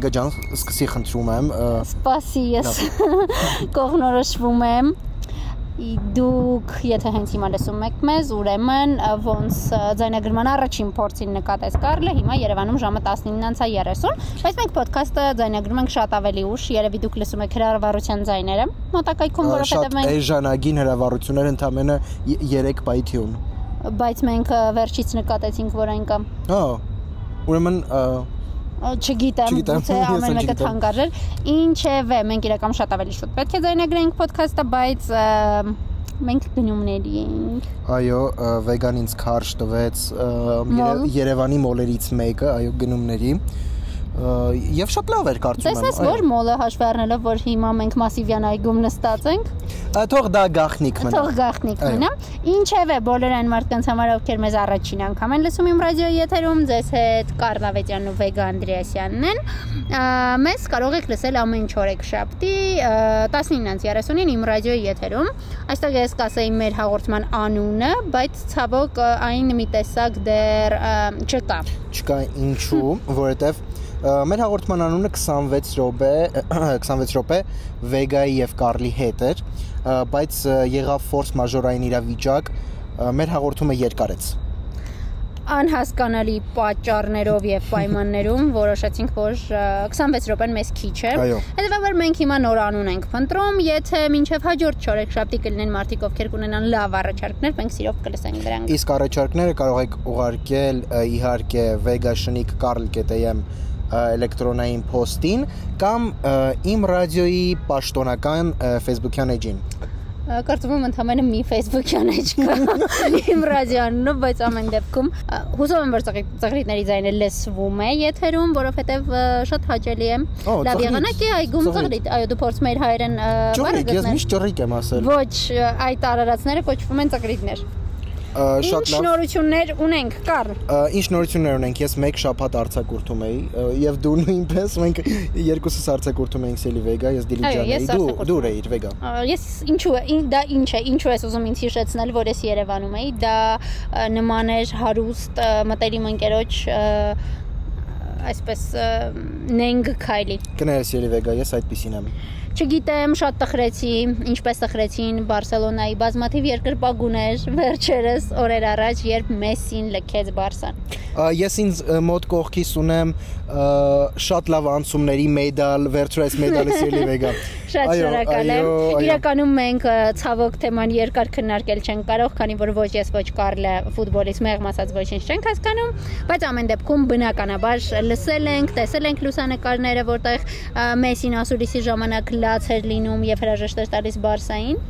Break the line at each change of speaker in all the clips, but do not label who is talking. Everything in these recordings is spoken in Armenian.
Վեգա ջան, սկսի խնդրում եմ։
Սպասի, ես կողնորոշվում եմ դուք եթե հենց հիմա լսում եք մեզ, ուրեմն ոնց ձայնագրման առաջին փորձին նկատեց Կարլը, հիմա Երևանում ժամը 19:30, բայց մենք ոդքասթը ձայնագրում ենք շատ ավելի ուշ, երևի դուք լսում եք հրավառության ձայները մոտակայքում, որովհետև
մենք էժանագին հրավառություններ ընդամենը 3 բայթյուն
բայց մենք վերջից նկատեցինք, որ այն կա։
Հա։ Ուրեմն
չգիտեմ, գուցե ամեն մեկը թանկարժեր։ Ինչևէ, մենք իրական շատ ավելի շուտ պետք է ձայնագրենք ոդքասթը, բայց մենք գնումների ենք։
Այո, վեգան ինձ քարշ տվեց Երևանի մոլերից մեկը, այո, գնումների եւ շատ լավ էր կարծում
եմ։ Տեսես որ մոլը հաշվի առնելով որ հիմա մենք Մասիվյան այգում նստած ենք։
Թող դա գախնիկ մնա։
Թող գախնիկ մնա։ Ինչևէ բոլոր այն մարդկանց համար ովքեր մեզ առաջին անգամ են լսում իմ ռադիոյի եթերում, ձեզ հետ Կարլավետյանն ու Վեգա Անդրեասյանն են։ Մեզ կարող եք լսել ամեն չորեքշաբթի 19:30-ին իմ ռադիոյի եթերում։ Այստեղ ես կասեի մեր հաղորդման անունը, բայց ցավոք այն մի տեսակ դեռ չկա։
Չկա ինչու, որովհետև Մեր հաղորդման անունը 26 րոպե 26 րոպե Վեգայի եւ Կարլի հետ էր, բայց եղավ ֆորս մաժորային իրավիճակ, մեր հաղորդումը երկարեց
անհասկանալի պատճառներով եւ պայմաններում որոշեցինք, որ 26 րոպեն մեզ քիչ է։ Հետևաբար մենք հիմա նոր անուն ենք փնտրում, եթե մինչեւ հաջորդ չորեքշաբթի կլինեն մարդիկ, ովքեր կունենան լավ առաջարկներ, մենք սիրով կլսենք դրանք։
Իսկ առաջարկները կարող եք ուղարկել իհարկե vega.carl.am էլեկտրոնային post-ին կամ իմ ռադիոյի պաշտոնական Facebook-յան էջին
կարծում եմ ընդհանրապես մի Facebook-յան էջ կա իմ ռադիոանունով, բայց ամեն դեպքում հուսով եմ որ ծաղրիտների ձայնը լսվում է եթերում, որովհետև շատ հաճելի է։ Լավ եղանակի այգում ծաղրիտ, այո դու փորձում ես հայերեն
բառը գտնել։ Ես միշտ ճռիկ եմ ասել։
Ոչ, այդ արարածները կոչվում են ծաղրիտներ շատ լավ։ Ինչ նորություններ ունենք, Կարլ։
Ինչ նորություններ ունենք։ Ես մեկ շաբաթ արցակուրտում էի եւ դու նույնպես մենք երկուսս արցակուրտում էինք Սելի Վեգա, ես Դիլիջան էի, դու դու էիր Վեգա։
Ես ինչու է, դա ինչ է, ինչու ես ուզում ինձ հիշեցնել, որ ես Երևանում էի, դա նման էր հարուստ մտերիմ ընկերոջ այսպես նենք քայլի։
Կներես Երևեգա, ես այդպեսին եմ։
Չգիտեմ, շատ տխրեցի, ինչպես տխրեցին Բարսելոնայի բազմաթիվ երկրպագուներ վերջերս օրեր առաջ, երբ Մեսսին լքեց Բարսան։
Ես ինձ մոտ կողքիս ունեմ շատ լավ անցումների մեդալ, վերջերս մեդալը սիրելի վեգա։
Շատ շնորհակալ եմ։ Իրականում մենք ցավոք թեման երկար քննարկել չենք կարող, քանի որ ոչ ես ոչ Կարլը ֆուտբոլից մեղմ ասած ոչինչ չենք հասկանում, բայց ամեն դեպքում բնականաբար լսել ենք, տեսել ենք լուսանկարները, որտեղ Մեսին ասուլիսի ժամանակ լաց էր լինում եւ հրաժեշտ էր տալիս Բարսային։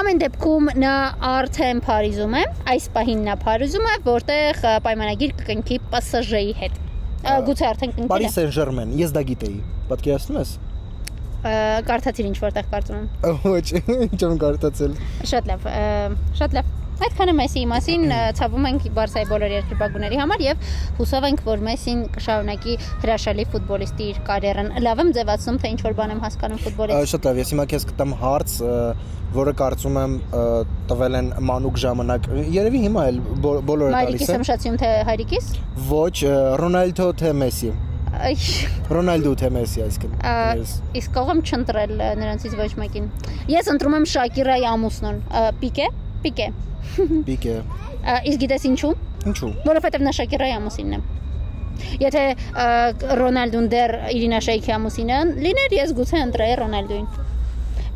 Ամեն դեպքում նա արդեն Փարիզում է, այս պահին նա Փարիզում է, որտեղ պայմանագիր կկնքի PSG-ի հետ։ Գուցե արդեն կնքել է։
Paris Saint-Germain, ես դա գիտեի։ Պատկերացնում ես
կարդացիր ինչ որտեղ կարծում
եմ։ Ոչ, ինչ եմ կարդացել։
Շատ լավ, շատ լավ։ Այդքանը Մեսիի մասին ցավում ենք Բարսայի բոլոր երկրպագուների համար եւ հուսով ենք, որ Մեսին կշարունակի հրաշալի ֆուտբոլիստի իր կարիերան։ Լավ եմ ձևացնում, թե ինչ որ բան եմ հասկանում ֆուտբոլից։
Շատ լավ, ես հիմա քեզ կտամ հարց, որը կարծում եմ տվել են մանուկ ժամանակ։ Երևի հիմա էլ բոլորը տալիս
են։ Հայրիկիս եմ շատ սիրում թե հայրիկիս։
Ոչ, Ռոնալդո թե Մեսի։ Ռոնալդո թե Մեսի այսինքն։
Իսկ կարող եմ չընտրել նրանցից ոչ մեկին։ Ես ընտրում եմ Շակիրայի ամուսնուն։ Պիկե, Պիկե։
Պիկե։
Իսկ գիտես ինչու։
Ինչու։
Որովհետև նա Շակիրայի ամուսինն է։ Եթե Ռոնալդուն դեռ Իրինա Շեյքի ամուսինը լիներ, ես գուցե ընտրեի Ռոնալդուին։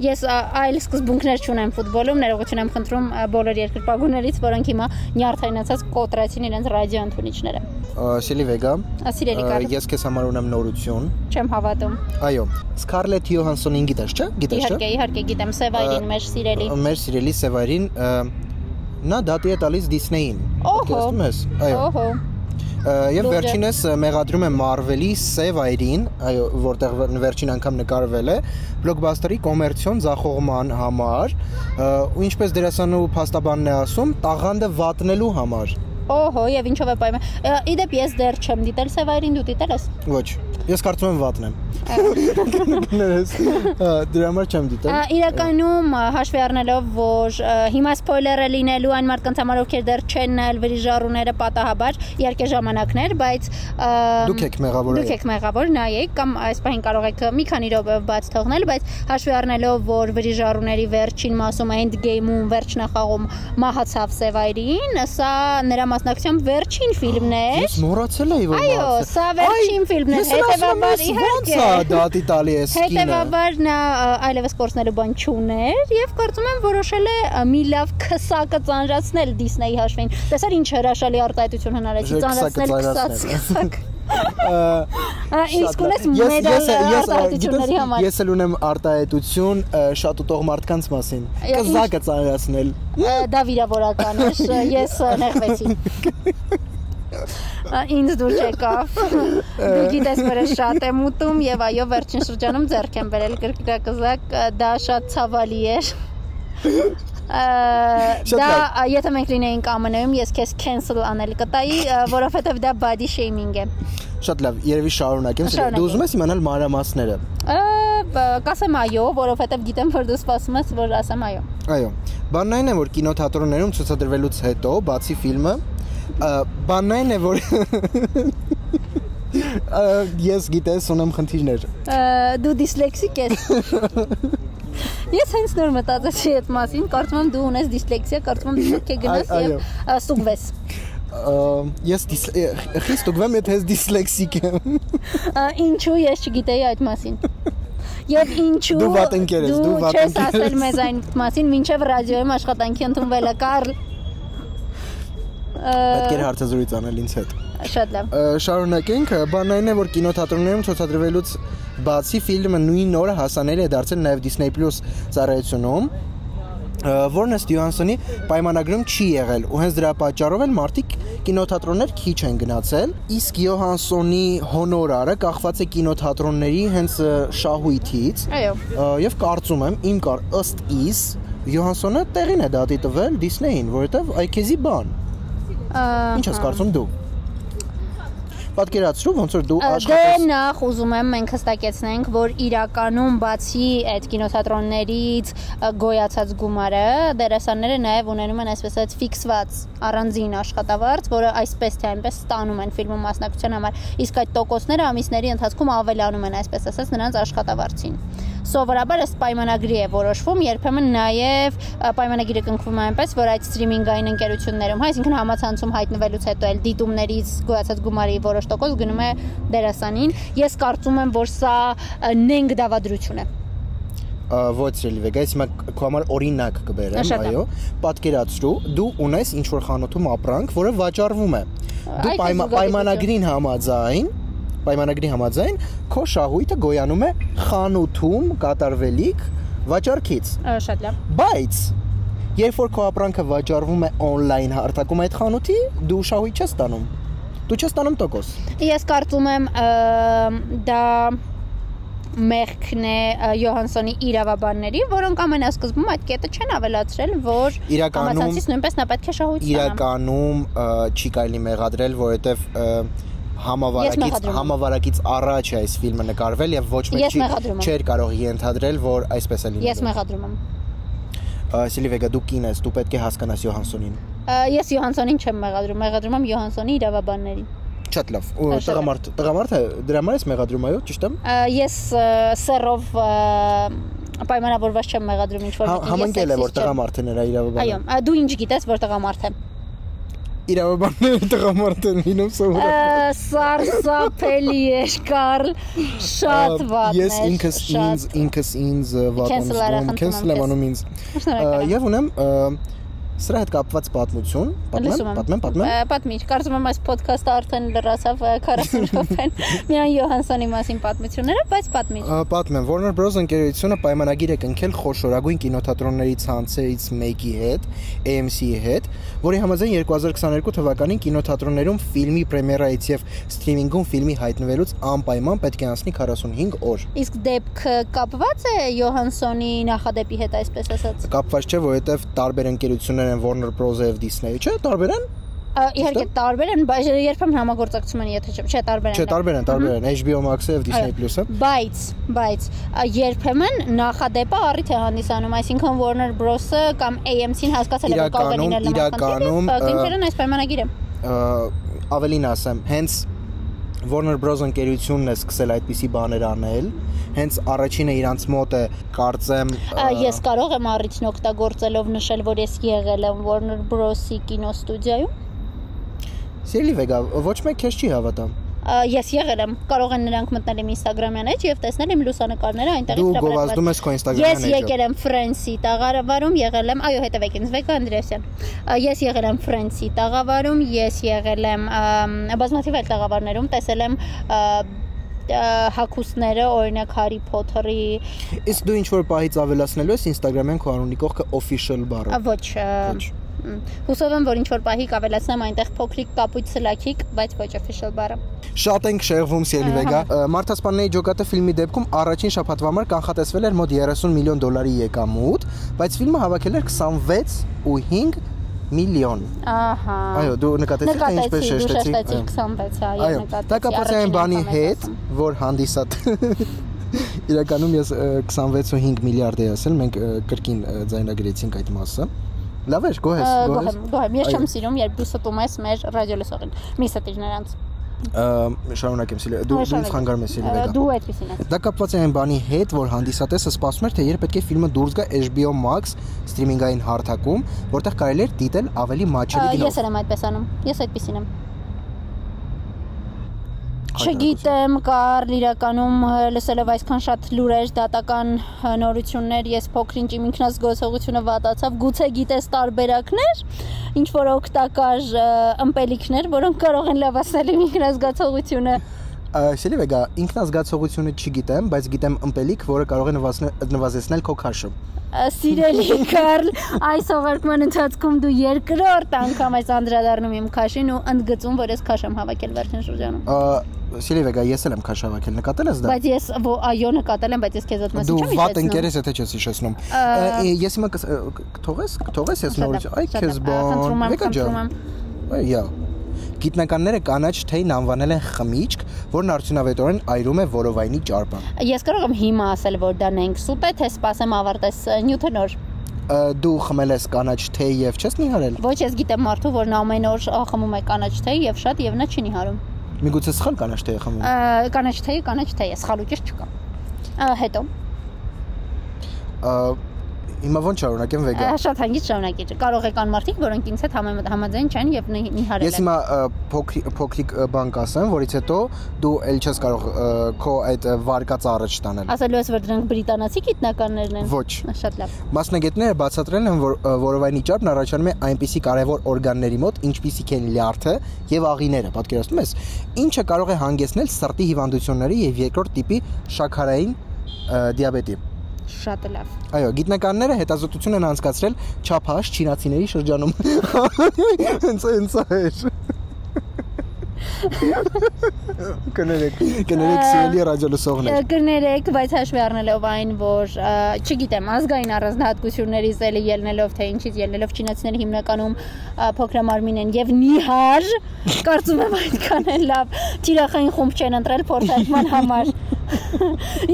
Ես այլ սկզբունքներ չունեմ ֆուտբոլում, ներողություն եմ խնդրում բոլոր երկրպագուներից, որոնք հիմա նյարդայնացած կոտրեցին իրենց ռադիո ընդունիչները։
Սիլի Վեգա։
Սիրելի կար։
Ես քեզ համար ունեմ նորություն։
Չեմ հավատում։
Այո, Scarlett Johansson-ին գիտես, չէ՞։ Գիտես, չէ՞։
Իհարկե, իհարկե գիտեմ, Սևայրին մեր սիրելի։
Մեր սիրելի Սևայրին նա դատի է տալիս Disney-ին։
Ոհո։
Այո։ Ոհո Եվ վերջինս մեղադրում է Marvel-ի Save Air-ին, այո, որտեղ վերջին անգամ նկարվել է բլոկբաստերի կոմերցիոն ձախողման համար, ու ինչպես դերասանու փաստաբանն է ասում, տաղանդը վատնելու համար։
Օհո, եւ ինչով է պայման։ Իդեպ ես դեռ չեմ դիտել Սևայրին, դու դիտել ես։
Ոչ։ Ես կարծում եմ վատն եմ։ Ներես։ Դրա համար չեմ դիտել։
Իրականում հաշվի առնելով, որ հիմա սփոյլեր է լինելու այն մարդկանց համար, ովքեր դեռ չեն նայել վիրիժառուները պատահաբար, իհարկե ժամանակներ, բայց
դուք եք մեղավոր։
Դուք եք մեղավոր, նայեք կամ այս պահին կարող եք մի քանի րոպե բաց թողնել, բայց հաշվի առնելով, որ վիրիժառուների վերջին մասում end game-ում վերջնախաղում մահացավ Սևայրին, սա նրա մասնակցությամբ վերջին ֆիլմն է։
Ես մոռացել էի, որ
Այո, սա վերջին ֆիլմն է, հետեւաբար
իհարկե։ Ոնց է դատի տալի է սկինը։
Հետևաբար նա այլևս կորցնելու բան չուներ եւ կարծում եմ որոշել է մի լավ քսակը ծանրացնել Disney-ի հաշվին։ Տեսար ինչ հրաշալի արտահայտություն հնարեցի ծանրացնել քսակ։ Իսկ ունես մեդալ արտահայտությունների համար։
Ես էլ ունեմ արտահայտություն շատ ուտող մարդկանց մասին։ Կզակը ծանրացնել։
Դա վիրավորական է, ես նեղվեցի ինձ դուր չեկավ։ Դու գիտես, որ ես շատ եմ ուտում եւ այո, վերջին շրջանում ձեռք եմ բերել գրկրակզակ, դա շատ ցավալի էր։ Դա եթե մենք լինեինք ԱՄՆ-ում, ես քեզ cancel անել կտայի, որովհետեւ դա body shaming է։
Շատ լավ, երևի շարունակեմ։ Դու ուզում ես իմանալ մանրամասները։
Կասեմ այո, որովհետեւ գիտեմ, որ դու սպասում ես, որ ասեմ այո։
Այո։ Բանն այն է, որ կինոթատրոններում ցուցադրվելուց հետո, բացի ֆիլմը, բանն այն է, որ ես գիտես ունեմ խնդիրներ։
Դու դիսլեքսիկ ես։ Ես հենց նոր մտածեցի այդ մասին, կարծում եմ դու ունես դիսլեքսիա, կարծում եմ դու է գնաս եւ ստուգվես
ես խիստ ուգվեմ եթե ես դիսլեքսիկ եմ
ինչու ես չգիտեի այդ մասին Եվ ինչու
դու վատ ընկեր ես, դու վատ ընկեր ես։
չես ասել մեզ այն մասին, ինչեւ ռադիոյում աշխատանքի ընդունվել է Կարլ։
Պետք էր հարցազրույց անել ինձ հետ։
Շատ լավ։
Շարունակենք, բանն այն է, որ կինոթատրոններում ցուցադրվելուց բացի ֆիլմը նույն օրը հասանել է դարձել նաև Disney Plus ծառայությունում որն ըստ Յոհանսոնի պայմանագրում չի եղել ու հենց դրա պատճառով էլ մարդիկ կինոթատրոններ քիչ են գնացել իսկ Յոհանսոնի հոնորարը կախված է կինոթատրոնների հենց շահույթից
այո
եւ կարծում եմ իմ կար ըստ իս Յոհանսոնը տեղին է դատի տվել Disney-ին որովհետեւ այ քեզի բան Ինչ ես կարծում դու? Պատկերացրու ոնց որ դու
աշխատես Դե նախ ուզում եմ մենք հստակեցնենք որ իրականում բացի այդ կինոթատրոններից գոյացած գումարը դերասանները նաև ունենում են այսպես ասած ֆիքսված առանձին աշխատավարձ որը այսպես թե այնպես ստանում են ֆիլմում մասնակցության համար իսկ այդ տոկոսները ամիսների ընթացքում ավելանում են այսպես ասած նրանց աշխատավարձին սովորաբար ըստ պայմանագրի է որոշվում, երբեմն նաև պայմանագիրը կնքվում է այնպես, որ այդ սթրիմինգային ընկերություններում, հա, այսինքն համացանցում հայտնվելուց հետո էլ դիտումներից գոյացած գումարի որոշ տոկոս գնում է դերասանին։ Ես կարծում եմ, որ սա նենք դավադրություն է
ոչ ռելիվեգա, ես հիմա քո համար օրինակ կբերեմ, այո, պատկերացրու, դու ունես ինչ որ խանութում ապրանք, որը վաճառվում է։ Դու պայմանագրին համաձայն պայմանագրի համաձայն քո շահույթը գոյանում է խանութում կատարվելիք վաճառքից։
Շատ լավ։
Բայց երբ որ քո ապրանքը վաճառվում է on-line հարթակում այդ խանութի, դու շահույթ չես ստանում։ Դու չես ստանում տոկոս։
Ես կարծում եմ դա մեղքն է Յոհանսոնի իրավաբանների, որոնք ամենասկզբում այդ կետը չեն ավելացրել, որ
իրականում
նույնպես նա պետք է շահույթ
ստանա։ Իրականում չի կարելի մեղադրել, որովհետև համավարակից համավարակից առաջ է այս ֆիլմը նկարվել եւ ոչ մեկ չէր կարող ենթադրել, որ այսպես է լինելու։
Ես մեղադրում եմ։
Սիլիվեգա դու կին ես, դու պետք է հասկանաս Յոհանսոնին։
Ես Յոհանսոնին չեմ մեղադրում, մեղադրում եմ Յոհանսոնի իրավաբաններին
շատ լավ։ տղամարդ, տղամարդը դրա համար ես մեղադրում, այո, ճիշտ եմ։
Ես սերով պայմանավորված չեմ մեղադրում ինչ որ
մեկի։ Համընկել է որ տղամարդը նրա իրավաբանը։
Այո, դու ինչ գիտես որ տղամարդ է
իրավաբանները տղամարդ են լինում սովորաբար։
Սարսափելի է, Կարլ, շատ վատն է։
Ես ինքս ինձ ինքս ինձ վատ եմ զգում, քենսել եմ անում ինձ։ Եվ ունեմ Սրա հետ կապված պատմություն, պատմեմ, պատմեմ, պատմեմ։
Պատմիչ, կարծում եմ այս ոդքասթը արդեն լրացավ 40 րոպեն միայն Յոհանսոնի մասին պատմությունները, բայց պատմիչ։
Պատմեմ, Warner Bros ընկերությունը պայմանագիր է կնքել խոշորագույն կինոթատրոնների ցանցերից մեկի հետ, AMC-ի հետ, որի համաձայն 2022 թվականին կինոթատրոններում ֆիլմի պրեմիերայից եւ սթրիմինգում ֆիլմի հայտնվելուց անպայման պետք է անցնի 45 օր։
Իսկ դեպքը կապված է Յոհանսոնի նախադեպի հետ, այսպես ասած։
Կապված չէ, որովհետեւ տարբեր ընկերություններ են Warner Bros-ը եւ Disney-ը, չէ, տարբեր են։
Իհարկե տարբեր են, բայց երբեմն համագործակցում են, եթե չէ, չէ, տարբեր են։
Չէ, տարբեր են, տարբեր են HBO Max-ը եւ Disney Plus-ը։
Բայց, բայց երբեմն նախադեպը առիթ է հանդիսանում, այսինքն Warner Bros-ը կամ AMC-ն հասկացել է, որ կարող է լինել
իրականում
կինքերն այս պայմանագիրը։
Ավելին ասեմ, հենց Warner Bros. ընկերությունն է սկսել այդպիսի բաներ անել հենց առաջինը իրանց մոտ է կարծեմ
ես կարող եմ առիթն օգտագործելով նշել որ ես եղել եմ Warner Bros-ի կինոստուդիայում
Սիրելի վեգա ոչ մեկ քեզ չի հավատա
ես եղել եմ կարող են նրանք մտնել իմ Instagram-յան էջ եւ տեսնել իմ լուսանկարները այնտեղից
դու գովազդում ես քո Instagram-յան
էջը ես եկել եմ Ֆրանսի տաղավարում եղել եմ այո հետևեք ինձ Վեգա Անդրեասյան ես եղել եմ Ֆրանսի տաղավարում ես եղել եմ բազմաթիվ այլ տաղավարներում տեսել եմ հակուսները, օրինակ Harry Potter-ի
Իսկ դու ինչ որ պահից ավելացնելու ես Instagram-յան քո անունի կողքը official բառը։
Ոչ, Հուսով եմ, որ ինչ որ պահի կավելացնեմ այնտեղ փոքրիկ կապույտ սլաքիկ, բայց ոչ official բառը։
Շատ ենք շեղվում Սիելի Վեգա։ Մարտհասպանների ջոկատը ֆիլմի դեպքում առաջին շաբաթվա համար կանխատեսվել էր մոտ 30 միլիոն դոլարի եկամուտ, բայց ֆիլմը հավաքել էր 26 ու 5 միլիոն։
Ահա։
Այո, դու նկատեցի թե ինչպես շեշտեցի։
Նկատեցի 26, այո, նկատեցի։
Դա կապված է այն բանի հետ, որ հանդիսատ Իրականում ես 26 ու 5 միլիարդ էի ասել, մենք կրկին ձայնագրեցինք այդ մասը։ Լավ էր, գոհ ես,
գոհ ես։ չեմ սիրում, երբ դու ստում ես մեր ռադիոլսողին։ Մի ստիր նրանց
շարունակեմ սիլը դու դու խանգարում ես սիլը վեգա
դու այդպեսին ես
դա կապված է այն բանի հետ որ հանդիսատեսը սպասում էր թե երբ պետք է ֆիլմը դուրս գա HBO Max սթրիմինգային հարթակում որտեղ կարելի էր դիտել ավելի մաչելի
գինով ես եմ այդպես անում ես այդպեսին եմ Չգիտեմ, կար իրականում լսելով այսքան շատ լուրեր, դատական նորություններ, ես փոքրինչ իմ ինքնազգացողությունը վատացավ, գուցե գիտես տարբերակներ, ինչ որ օգտակար ըմպելիքներ, որոնք կարող են լավացնել իմ ինքնազգացողությունը
Սելի վեգա ինքնազգացողությունը չգիտեմ, բայց գիտեմ ըմպելիք, որը կարող է նվազեցնել քո քաշը։
Սիրելի Կարլ, այս հաղորդման ընթացքում դու երկրորդ անգամ ես անդրադառնում իմ քաշին ու ընդգծում, որ ես քաշ եմ հավաքել վերջին շրջանում։
Սիրելի վեգա, ես էլ եմ քաշ հավաքել, նկատել ես դա։
Բայց ես այո նկատել եմ, բայց ես քեզ այդ մասը չեմ
հիշեցնում։ Դու վատ ընկեր ես, եթե չես հիշեցնում։ Ես հիմա թողես, թողես ես նորից, այ քեզ բան։ Վեգա ջան։ Այո Գիտնականները կանաչ թեյն անվանել են խմիչք, որն արդյունավետորեն այրում է որովայնի ճարպը։
Ես կարող եմ հիմա ասել, որ դա նենք սուտ է, թե սպասեմ ավարտես նյութոնոր
դու խմել ես կանաչ թեյ եւ չես նիհարել։
Ոչ, ես գիտեմ մարդու, որն ամեն օր խմում է կանաչ թեյ եւ շատ եւ նա չի նիհարում։
Միգուցե սխալ կանաչ թեյ խմում։
Կանաչ թեյը կանաչ թեյ է, սխալ ուճեր չկա։ Հետո
Հիմա ո՞նց շարունակեմ վեգա։
Շատ հանգիստ շարունակի։ Կարող է կան մարդիկ, որոնք ինձ հետ համաձայն չեն եւ նիհարել են։
Ես հիմա փոքրիկ բան կասեմ, որից հետո դու ել չես կարող քո այդ վարկած առաջ տանել։
Ասելու ես, որ դրանք բրիտանացի գիտնականներն են։
Ոչ։
Շատ լավ։
Մասնագետները բացատրել են, որ որովայնի ճարպն առաջանում է այնպիսի կարևոր օրգանների մոտ, ինչպիսիք են լյարդը եւ աղիները, պատկերացնում ես, ինչը կարող է հանգեցնել սրտի հիվանդությունների եւ երկրորդ տիպի շաքարային դիաբետի։
Շատ լավ։
Այո, գիտնականները հետազոտություն են անցկացրել չափահաս չինացիների շրջանում։ Հենց հենց է։ Կներեք, կներեք սիրելի ռադիոլսողներ։
Կներեք, բայց հաշվի առնելով այն, որ չգիտեմ, ազգային առանձնահատկություններից էլի ելնելով թե ինչից ելնելով չինացիները հիմնականում փոքրամարմին են եւ նիհար, կարծում եմ այդքան էլ լավ թիրախային խումբ չեն ընտրել փորձարկման համար։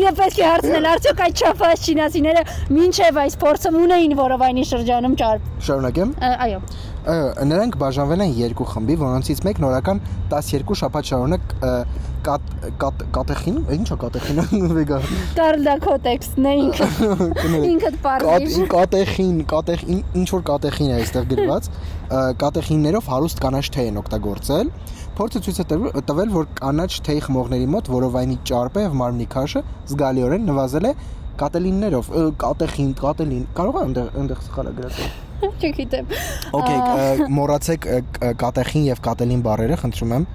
Եվ պետք է հարցնել, արդյոք այդ չափած չինացիները մինչև այս փորձը ունեին որովայնի շրջանում ճարպ։
Շարունակեմ։
Այո։
Նրանք բաժանվել են երկու խմբի, որոնցից մեկ նորական 12 շաբաթ շարունակ կատեխին, ինչա կատեխինը վեգա։
Կարլա քո տեքստն է ինքը։ Ինքդ
պարզի։ Կատեխին, կատեխին, ինչ որ կատեխին է այստեղ գրված, կատեխիններով հարուստ կանաչ թեյ են օգտագործել Փորձը ցույց է տվել, որ կանաչ թեյ խմողների մոտ որովայնի ճարպը եւ մարմնի քաշը զգալիորեն նվազել է կատելիններով, կատեխին, կատելին։ Կարող է այնտեղ այնտեղ սխալ է գրածել։
Չգիտեմ։
Okay, մոռացեք կատեխին եւ կատելին բառերը, խնդրում եմ։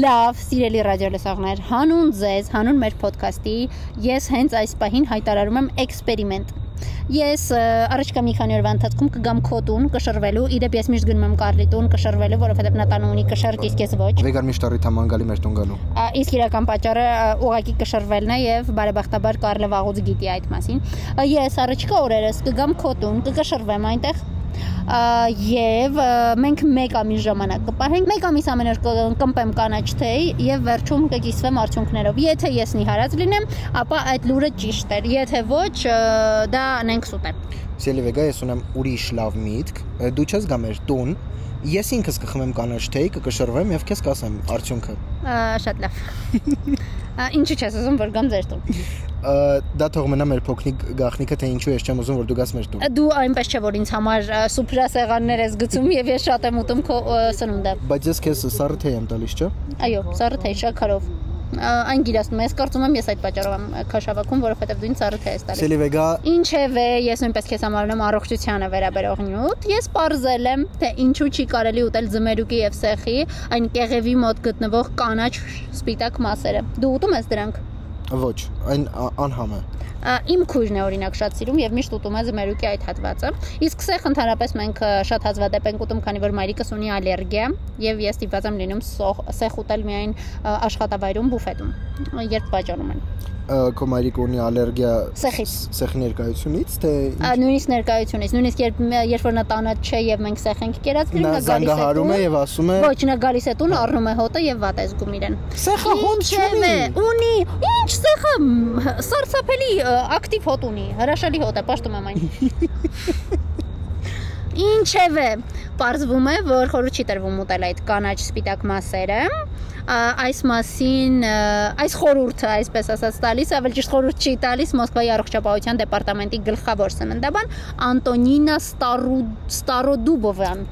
Լավ, սիրելի ռադիոլսողներ, հանուն ձեզ, հանուն մեր ոդքասթի, ես հենց այս պահին հայտարարում եմ էքսպերիմենտ Ես առաջկա մի քանի օրվա ընթացքում կգամ քո տուն կշռվելու, իդեպ ես միշտ գնում եմ Կարլի տուն կշռվելու, որովհետև նա տանը ունի կշռք, իսկ ես ոչ։
Վեգան միշտ առիթ է ման գալի մեր տուն գալու։
Իսկ իրական պատճառը ուղակի կշռվելն է եւ բարեբախտաբար Կարլը վաղուց գիտի այդ մասին։ Ես առաջկա օրերս կգամ քո տուն, կկշռվեմ այնտեղ եւ մենք 1 ամիս ժամանակ կպահենք 1 ամիս ամեն օր կմպեմ կանաչ թեյ եւ վերջում կկիսվեմ արդյունքներով եթե ես նիհարած լինեմ ապա այդ լուրը ճիշտ էր եթե ոչ դա անենք սուպեր
Սելիվեգա ես ունեմ ուրիշ լավ միտք դու չես գա մեր տուն ես ինքս կխմեմ կանաչ թեյ, կկշռվեմ եւ քեզ կասեմ արդյունքը։
Շատ լավ։ Ինչու՞ չես ուզում որ գամ ձեր տուն
դա թող մնա մեր փոքրիկ գախնիկը թե ինչու ես չեմ ուզում որ դու գաս մեր տուն։
Դու այնպես չէ որ ինձ համար սուպրասեղաններ ես գցում եւ ես շատ եմ ուտում քո սնունդը։
Բայց ես քեզ սառը թեյ եմ տալիս, չէ՞։
Այո, սառը թեյ շաքարով այն գիրացնում ես կարծում եմ ես այդ պատճառով եմ քաշավակում որովհետեւ դու ինձ թեյ ես տալիս
Սելիվեգա
Ինչևէ ես նույնպես քեզ համարում առողջությանը վերաբերող նյութ ես ողրզել եմ թե ինչու չի կարելի ուտել ձմերուկի եւ սեխի այն կեղևի մոտ գտնվող կանաչ սպիտակ մասերը դու ուտում ես դրանք
Ոչ, այն անհամ է։
Իմ քույրն է օրինակ շատ սիրում եւ միշտ ուտում է զմերուկի այդ հատվածը։ Իսկ սեխ ընդհանրապես մենք շատ հազվադեպ ենք ուտում, քանի որ մայրիկս ունի ալերգիա եւ ես ստիպված եմ լինում սեխ ուտել միայն աշխատավայրում բուֆետում, երբ վաճառում են
քո մայրիկ ունի ալերգիա
սեխից
սեխի ներկայությունից թե
նույնիսկ ներկայությունից նույնիսկ երբ երբ որ նա տանը չէ եւ մենք սեխ ենք կերած
գրում նա զանգահարում է եւ ասում է
ոչ նա գալիս է տուն առնում է հոտը եւ վատ է զգում իրեն
սեխը հոտ չունի
ունի ինչ սեխը սարսափելի ակտիվ հոտ ունի հրաշալի հոտ է պաշտում եմ այն Ինչևէ, պարզվում է, որ խորը չի տրվում ուտել այդ կանաչ սպիտակ մասերը, այս մասին այս խորհուրդը, այսպես ասած, տալիս, ավելի ճիշտ խորհուրդ չի տալիս Մոսկվայի առողջապահության դեպարտամենտի գլխավոր սննդաբան Անտոնինա Ստարու Ստարոդուբովան։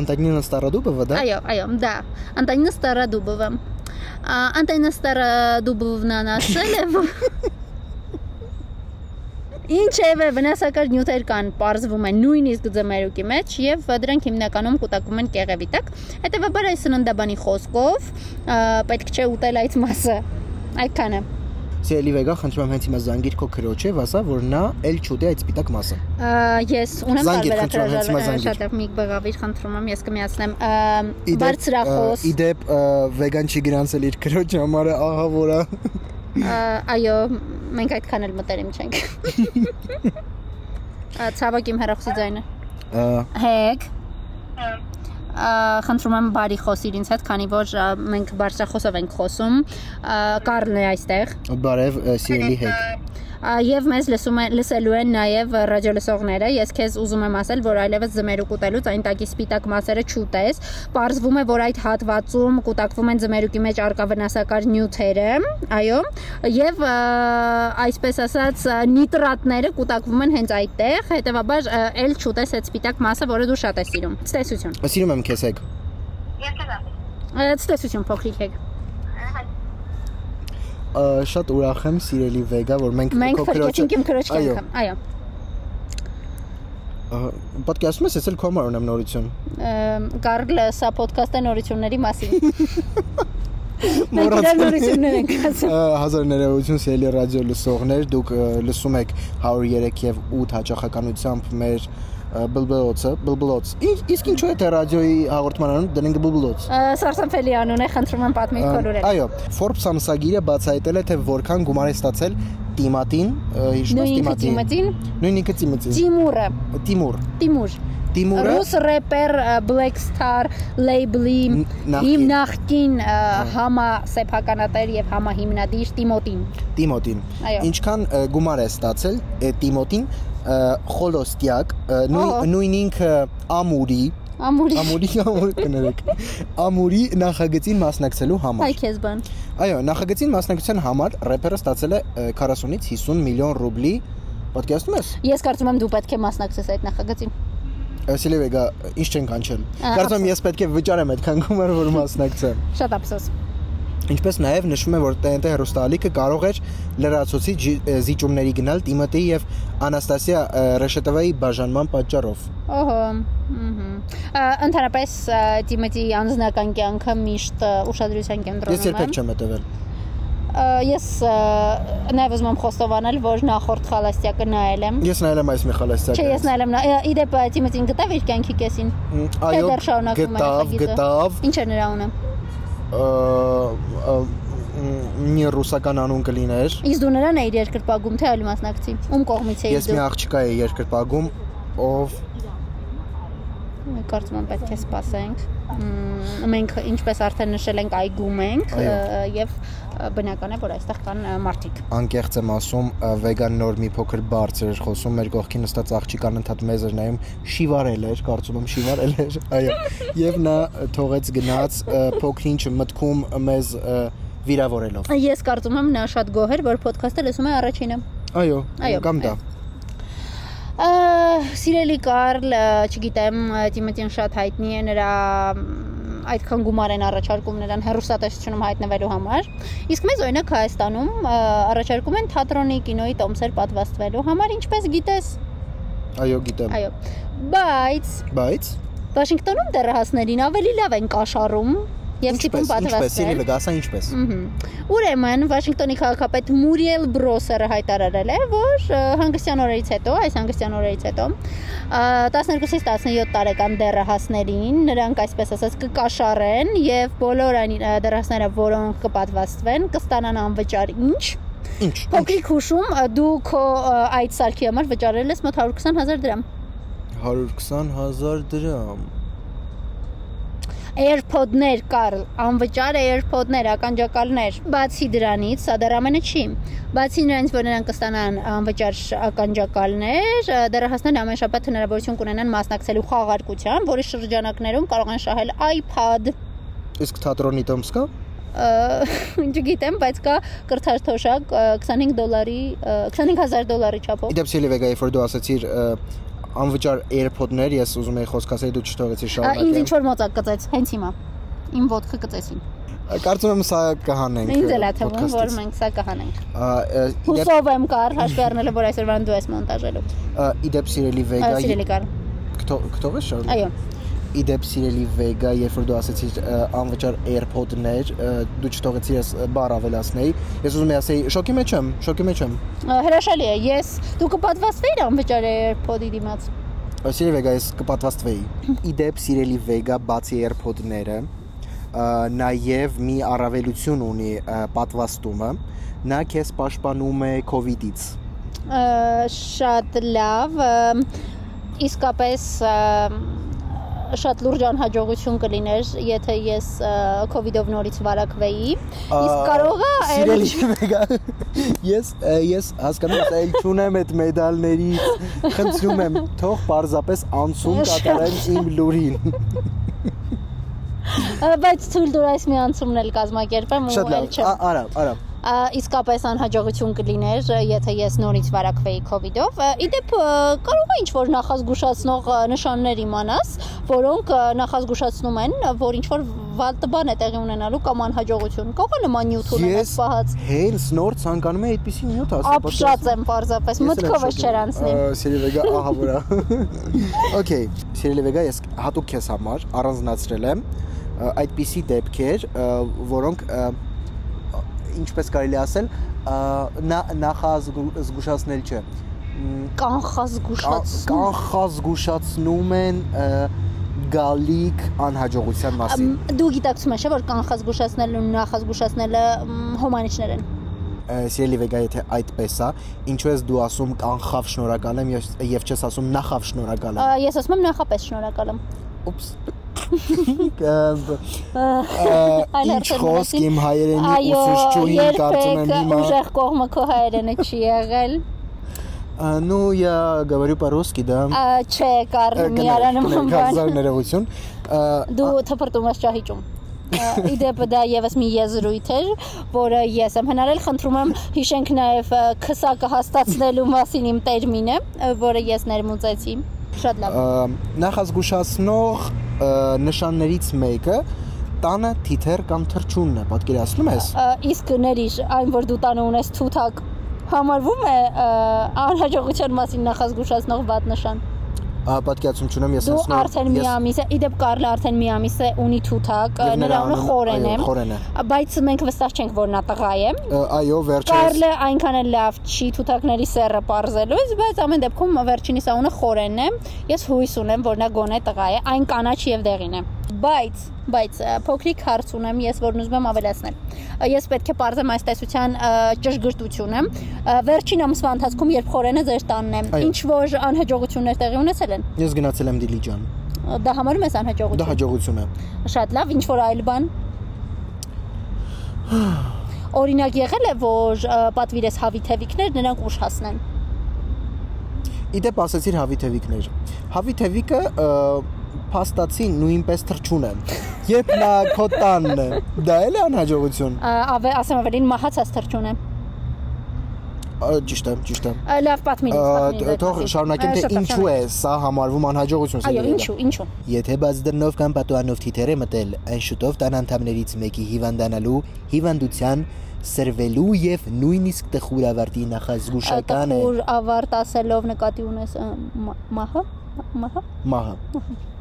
Անտոնինա Ստարոդուբովա, да?
Այո, այո, да. Անտոնինա Ստարոդուբովա։ Անտոնինա Ստարոդուբովնան ասել է, որ Ինչևէ վնասակար նյութեր կան, parzվում է նույնիսկ ձմերուկի մեջ եւ դրանք հիմնականում կուտակվում են կեղևի տակ։ Հետևաբար այս սննդաբանի խոսքով պետք չէ ուտել այդ մասը։ Այդքանը։
Սիելի վեգա խնդրում եմ հենց հիմա զանգիր քո քրոջը, վասա որ նա էլ չուտի այդ սպիտակ մասը։
Ես ունեմ տարբերակներ շատ եմ մի բղավիր խնդրում եմ, ես կմիացնեմ բարձրախոս։
Իդեպ վեգան չի գրանցել իր քրոջը համարը, ահա որա։
Այո, մենք այդքան էլ մտերիմ չենք։ Ցավոք իմ հերախոսի ձայնը։ Հեկ։ Խնդրում եմ բարի խոսիր ինձ հետ, քանի որ մենք բարձրախոսով ենք խոսում։ Կարլն է այստեղ։
Բարև, սիրելի հեկ
եւ մեզ լսում են լսելու են նաեւ ռադիոլսողները ես քեզ ուզում եմ ասել որ այլևս ձմերուկ ուտելուց այն տակի սպիտակ մասերը չուտես Պարզվում է որ այդ հատվածում կուտակվում են ձմերուկի մեջ արկա վնասակար նյութերը այո եւ այսպես ասած նիտրատները կուտակվում են հենց այդտեղ հետեւաբար ել չուտես այդ սպիտակ մասը որը դու շատ ես սիրում ցտեսություն
սիրում եմ քեզ եք
ես քեզ ցտեսություն փոքրիկ եք
շատ ուրախ եմ սիրելի Վեգա, որ մենք
քո քրոջը Մենք քրոջ կյանքը, այո։
Պատկերացնում ես, էլ կոմար ունեմ նորություն։
Կարլը սա ոդքասթը նորությունների մասին։ Մենք նորություններ ենք ասում։
Հազար ներողություն սիրելի ռադիո լսողներ, դուք լսում եք 103 եւ 8 հաճախականությամբ մեր բլբլոցը, բլբլոց։ Իսկ ինչու է թե ռադիոյի հաղորդմանանում դնենք բլբլոց։
Սարսափելի անուն է, խնդրում եմ պատմի քոլորել։
Այո, Forbes ամսագիրը բացահայտել է թե որքան գումար է ստացել Տիմատին, հիշում ես
Տիմատին։
Նույնինքը Տիմատին։
Տիմուրը։
Տիմուր։
Տիմուր։
Տիմուրը
ռուս րեպեր Black Star լեյբլի հիմնախկին համա սեփականատեր եւ համա հիմնադիր Տիմոտին։
Տիմոտին։ Ինչքան գումար է ստացել Տիմոտին խոլոստյակ, նույն ինքը ամուրի,
Ամուրի
Ամուրի ամուր կներեք։ Ամուրի նախագծին մասնակցելու համար։
Այ քեզ բան։
Այո, նախագծին մասնակցության համար рэպերը ստացել է 40-ից 50 միլիոն ռուբլի։ Պատկերացնում ես։
Ես կարծում եմ դու պետք է մասնակցես այդ նախագծին։
Սիլիվեգա, ինչ չեն կանչել։ Կարծում եմ ես պետք է վճարեմ այդքան գումար, որ մասնակցեմ։
Շատ ափսոս։
Ինչպես նաև նշվում է, որ TNT հեռուստաալիքը կարող էր լրացուցի զիջումների գնալ Տիմոթեի եւ Անաստասիա Ռեշետովայի բաժանման պատճառով։
Ահա, ըհը։ Ընդհանրապես Տիմոթեի անձնական կյանքը միշտ ուշադրության կենտրոնում է։
Ես երբեք չեմ հետևել
ես նաև ուզում եմ խոստովանել, որ նախորդ խալաստյակը նայել եմ։
Ես նայել եմ այս մի խալաստյակը։
Չէ, ես նայել եմ։ Իդեպ Տիմոթին գտավ իր կյանքի կեսին։
Այո, գտավ, գտավ։
Ինչ է նրա ունը
մի ռուսական անուն կլիներ։
Իսկ դու նրան էիր երկրպագում թե այլ մասնակցի։ Ում կողմից էիր
դու։ Ես մի աղջկա էի երկրպագում, ով
Կարծում եմ պետք է սպասենք։ Մենք ինչպես արդեն նշել ենք, այգում ենք եւ բնական է, որ այստեղ կան մարդիկ։
Անկեղծ եմ ասում, վեգան նոր մի փոքր բարձր էր խոսում, մեր կողքին նստած աղջիկան ընդհատ մեզ էր նայում, շիվարել էր, կարծում եմ շիվարել էր, այո։ Եվ նա թողեց գնաց փոքրինչ մտքում մեզ վիրավորելով։
Ես կարծում եմ նա շատ գոհ էր, որ ոդքասթը լսում է առաջինը։
Այո, կամ դա
սիրելի Կարլ, չգիտեմ, Տիմոթին շատ հայտնի է նրա այդքան գումար են առաջարկում նրան հերոստատեսությունում հայտնվելու համար։ Իսկ մեզ օրինակ Հայաստանում առաջարկում են թատրոնի, կինոյի տոմսեր պատվաստվելու համար, ինչպես գիտես։
Այո, գիտեմ։
Այո։ Բայց
Բայց
Վաշինգտոնում դեռահասներին ավելի լավ են կաշառում եւ ստիպում պատվաստել։
Ինչպես, Սիրիլը գասա ինչպես։
Ուրեմն Վաշինգտոնի քաղաքապետ Մուրիել Բրոսերը հայտարարել է, որ հանգստյան օրերից հետո, այս հանգստյան օրերից հետո 12-ից 17 տարեկան դեռահասներին նրանք այսպես ասած կկաշառեն եւ բոլոր այն դեռահասները, որոնք կպատվաստվեն, կստանան անվճար ինչ
Ինչ։
Փոքրիկ հուշում դու քո այդ սարքի համար վճարել ես մոտ 120000 դրամ։
120000 դրամ
AirPod-ներ, Կարլ, անվճար AirPod-ներ, ականջակալներ։ Բացի դրանից, սա դեռ ամենը չի։ Բացի նրանից, որ նրանք կստանան անվճար ականջակալներ, դեռահասներն ամեն շաբաթ հնարավորություն կունենան մասնակցելու խաղարկության, որի շրջանակներում կարող են շահել iPad։
Իսկ թատրոնի տոմս կա։
Չգիտեմ, բայց կա կրթար թոշակ 25 դոլարի 25000 դոլարի չափով։
Իդեպ Սիլիվեգա, երբ որ դու ասացիր անվճար AirPod-ներ, ես ուզում եի խոսք ասել, դու չթողեցի շարունակել։
Ինձ ինչ որ մոծակ կծեց, հենց հիմա։ Իմ ոդկը կծեցին։
Կարծում եմ սա կհանենք։
Ինձ էլ է թվում, որ մենք սա կհանենք։ Հուսով եմ կար, հաշվի առնելով որ այսօրվան դու ես մոնտաժելու։
Իդեպ սիրելի Վեգա։
Սիրելի կար։
Կթողես շարունակ։
Այո
իդեպ սիրելի Vega, երբ որ դու ասացիր անվճար AirPod-ներ, դու չթողեցի ես բառ ավելացնեի։ Ես ուզում եմ ասեի, շոկի մեջ եմ, շոկի մեջ եմ։
Հրաշալի է։ Ես դու կպատվաստվեիր անվճար AirPod-ի դիմաց։
Սիրելի Vega, ես կպատվաստվեի։ Իդեպ սիրելի Vega, բացի AirPod-ները, նաև մի առավելություն ունի պատվաստումը, նա քեզ պաշտպանում է COVID-ից։
Շատ լավ։ Իսկապես շատ լուրջ անհաջողություն կլիներ, եթե ես կ ូវ իդով նորից վարակվեի։ Իսկ կարող է
Սիրելի մեգա ես ես հասկանում եմ, այլ չունեմ այդ մեդալներից։ Խնդրում եմ, թող պարզապես անցում կատարեն իմ լուրին։
Բայց ցույց տուր այս մի անցումն էլ կազմակերպեմ ու
էլ չեմ։ Արա, արա
իսկապես անհաջողություն կլիներ, եթե ես նորից վարակվեի իդով։ Իդեպ կարող է ինչ-որ նախազգուշացնող նշաններ իմանաս, որոնք նախազգուշացնում են, որ ինչ-որ վատ բան է տեղի ունենալու կամ անհաջողություն։ Կարող է նման նյութ ունենալ սպահած։
Հենց նոր ցանկանում է այդպեսի նյութ ասել։
Ապշած եմ պարզապես, մտքովս չեր անցնի։
Սիրիլեգա ահա վրա։ Okay, Սիրիլեգա ես հատուկ քեզ համար առանձնացրել եմ այդպիսի դեպքեր, որոնք ինչպես կարելի ասել, նախազգուշացնել չէ
կանխազգուշացնում
կանխազգուշացնում են գալիք անհաջողության մասին։
Դու գիտակցում ես, որ կանխազգուշացնելն ու նախազգուշացնելը հոմանիչներ են։
Սիրելի վեգա, եթե այդպես է, ինչու ես դու ասում կանխավ շնորհակալ եմ եւ չես ասում նախավ շնորհակալ եմ։
Ես ասում եմ նախապես շնորհակալ եմ։
Ուպս Ինչ խոսք իմ հայերենի ուսուցչուհին կարծում եմ
հիմա ուժեղ կողմը քո հայերենը չի եղել
Ну, я говорю по-русски, да.
Չէ, կար մի արանım
բան։ Ներողություն։
Դու թփրտում ես ճահիճում։ Իդեպ դա եւս մի եզրույթ էր, որը ես եմ հնարել, խնդրում եմ հիշենք նաեւ քսակը հաստատնելու մասին իմ տերմինը, որը ես ներմուծեցի։ Շատ լավ։
Նախազգուշացնող նշաններից մեկը տանը թիթեր կամ թրջունն է, պատկերացնում ես։
Իսկ ներիշ, այն որ դու տանը ունես թութակ, համարվում է անհաջողության մասին նախազգուշացնող վատ նշան
պատկերացում չունեմ ես
ասում դու արդեն մի ամիս է իդեպ Կարլը արդեն մի ամիս է ունի թութակ նրա անունը Խորեն է
Խորեն
բայց մենք վստահ չենք որ նա տղա է
այո վերջերս
Կարլը այնքան էլ լավ չի թութակների սերը parzելուց բայց ամեն դեպքում վերջինիս անունը Խորենն է ես հույս ունեմ որ նա գոնե տղա է այն կանաչ եւ դեղին է բայց բայց փոքրիկ հարց ունեմ ես որն ուզում եմ ավելացնել ես պետք է parzեմ այս տեսության ճշգրտությունը. վերջին ամսվա ընթացքում երբ խորենը ձեր տանն է ինչ որ անհաջողություններ տեղի ունեցել են?
Ես գնացել եմ Դիլիջան
Դա համարում ես անհաջողություն։
Դա հաջողություն է։
Շատ լավ, ինչ որ այլ բան։ Օրինակ եղել է, որ պատվիրես հավի թևիկներ նրանք ուշ հասնեն։
Իդեպ ասացիր հավի թևիկներ։ Հավի թևիկը փաստացի նույնպես թրջուն է։ Երբ նա քո տանն է, դա էլ է անհաջողություն։
Ավ ասեմ ավելին մահացած թրջուն է
ճիշտ է, ճիշտ է։
Լավ պատմին։
Թող շարունակեմ թե ինչու է սա համարվում անհաջողություն
Այո, ինչու, ինչու։
Եթե բաց դռնով կամ պատուանով թիթեր է մտել, այն շուտով տան անդամներից մեկի հիվանդանալու, հիվանդության սրվելու եւ նույնիսկ տխուր ավարտի նախազգուշական
է։ Տխուր ավարտ ասելով նկատի ունես մահը, մահը։
Մահը։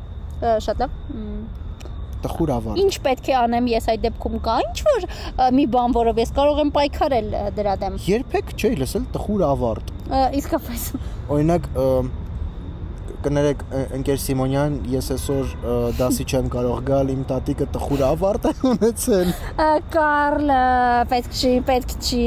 Շատ լավ
տխուր ավարտ։
Ինչ պետք է անեմ ես այդ դեպքում կա ինչ որ մի բան, որով ես կարող եմ պայքարել դրա դեմ։
Երբեք չէի լսել տխուր ավարտ։
Իսկապես։
Օրինակ կներեք ընկեր Սիմոնյան, ես այսօր դասի չեմ կարող գալ, իմ տատիկը տխուր ավարտ է ունեցել։
Կարլ, պետք չի, պետք չի։